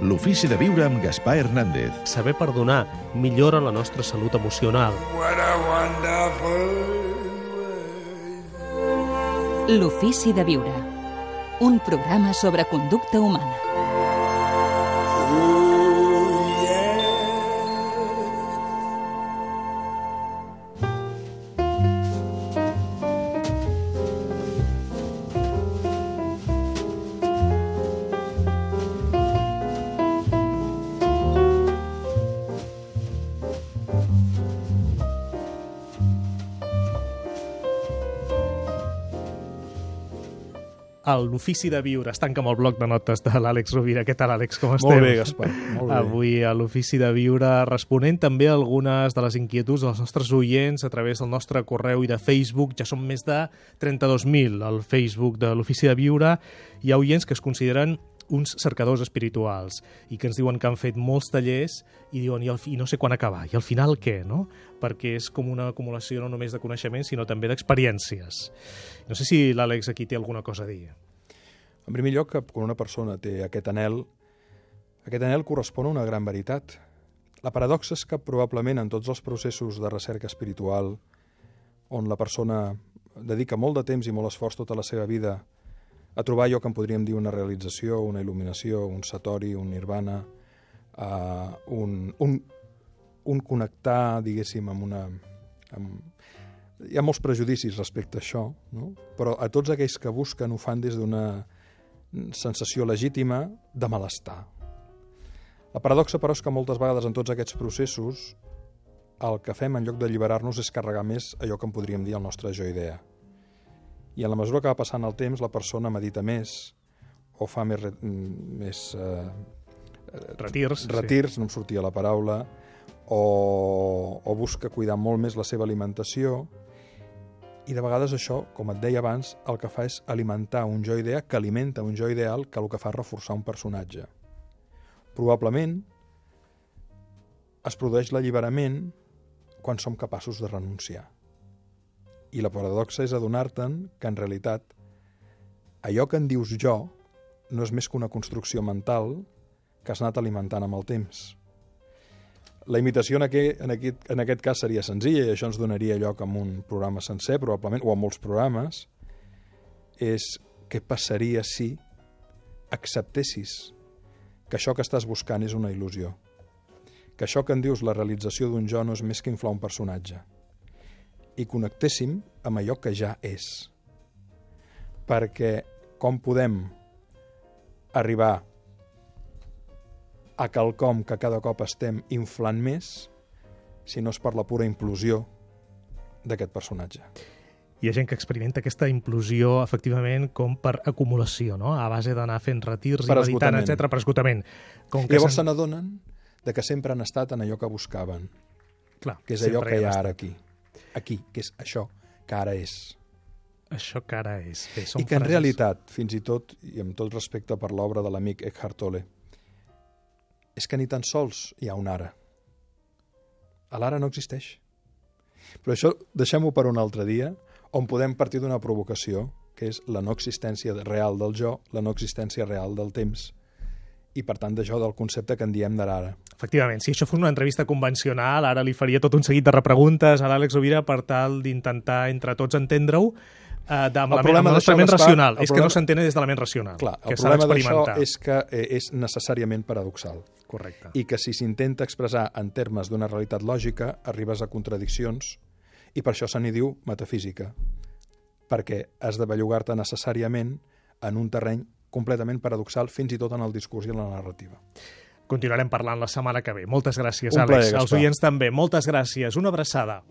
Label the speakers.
Speaker 1: L'ofici de viure amb Gaspar Hernández.
Speaker 2: Saber perdonar millora la nostra salut emocional.
Speaker 3: L'ofici de viure. Un programa sobre conducta humana.
Speaker 2: L'ofici de viure es tanca amb el bloc de notes de l'Àlex Rovira. Què tal, Àlex? Com estem?
Speaker 4: Molt bé, Gaspar, molt bé.
Speaker 2: Avui a l'ofici de viure responent també a algunes de les inquietuds dels nostres oients a través del nostre correu i de Facebook. Ja són més de 32.000 al Facebook de l'ofici de viure. Hi ha oients que es consideren uns cercadors espirituals i que ens diuen que han fet molts tallers i diuen i, fi, i no sé quan acabar, i al final què, no? Perquè és com una acumulació no només de coneixements, sinó també d'experiències. No sé si l'Àlex aquí té alguna cosa a dir.
Speaker 4: En primer lloc, quan una persona té aquest anel, aquest anel correspon a una gran veritat. La paradoxa és que probablement en tots els processos de recerca espiritual, on la persona dedica molt de temps i molt esforç tota la seva vida a trobar allò que en podríem dir una realització, una il·luminació, un satori, un nirvana, uh, un, un, un connectar, diguéssim, amb una... Amb... Hi ha molts prejudicis respecte a això, no? però a tots aquells que busquen ho fan des d'una sensació legítima de malestar. La paradoxa, però, és que moltes vegades en tots aquests processos el que fem en lloc d'alliberar-nos és carregar més allò que en podríem dir el nostre jo idea. I en la mesura que va passant el temps, la persona medita més o fa més, re- més eh,
Speaker 2: Retirs.
Speaker 4: retirs, no em sortia la paraula, o, o busca cuidar molt més la seva alimentació, i de vegades això, com et deia abans, el que fa és alimentar un jo idea que alimenta un jo ideal que el que fa és reforçar un personatge. Probablement es produeix l'alliberament quan som capaços de renunciar. I la paradoxa és adonar-te'n que, en realitat, allò que en dius jo no és més que una construcció mental que has anat alimentant amb el temps. La imitació en aquest, en aquest, en aquest cas seria senzilla i això ens donaria lloc a un programa sencer, probablement, o a molts programes, és què passaria si acceptessis que això que estàs buscant és una il·lusió, que això que en dius la realització d'un jo no és més que inflar un personatge, i connectéssim amb allò que ja és. Perquè com podem arribar a quelcom que cada cop estem inflant més si no és per la pura implosió d'aquest personatge.
Speaker 2: Hi ha gent que experimenta aquesta implosió, efectivament, com per acumulació, no? A base d'anar fent retirs
Speaker 4: Per
Speaker 2: i meditant, etc per esgotament. Com
Speaker 4: I llavors se n'adonen de que sempre han estat en allò que buscaven,
Speaker 2: Clar,
Speaker 4: que és allò que hi ha ara aquí. Aquí, que és això que ara és.
Speaker 2: Això que ara és. Bé, són
Speaker 4: I que en
Speaker 2: frases-
Speaker 4: realitat, fins i tot, i amb tot respecte per l'obra de l'amic Eckhart Tolle, és que ni tan sols hi ha un ara. L'ara no existeix. Però això deixem-ho per un altre dia, on podem partir d'una provocació, que és la no existència real del jo, la no existència real del temps, i per tant d'això del concepte que en diem d'ara.
Speaker 2: Efectivament, si això fos una entrevista convencional, ara li faria tot un seguit de repreguntes a l'Àlex Ovira per tal d'intentar entre tots entendre-ho eh, de, amb,
Speaker 4: El
Speaker 2: la,
Speaker 4: problema
Speaker 2: amb
Speaker 4: d'això,
Speaker 2: ment racional.
Speaker 4: el
Speaker 2: És que
Speaker 4: problema-
Speaker 2: no s'entén des de la ment racional,
Speaker 4: Clar, el
Speaker 2: que
Speaker 4: problema d'això és que eh, és necessàriament paradoxal.
Speaker 2: Correcte.
Speaker 4: i que si s'intenta expressar en termes d'una realitat lògica, arribes a contradiccions, i per això se n'hi diu metafísica, perquè has de bellugar-te necessàriament en un terreny completament paradoxal, fins i tot en el discurs i en la narrativa.
Speaker 2: Continuarem parlant la setmana que ve. Moltes gràcies,
Speaker 4: Un plaer,
Speaker 2: Àlex. Els
Speaker 4: Gaspar.
Speaker 2: oients també. Moltes gràcies. Una abraçada.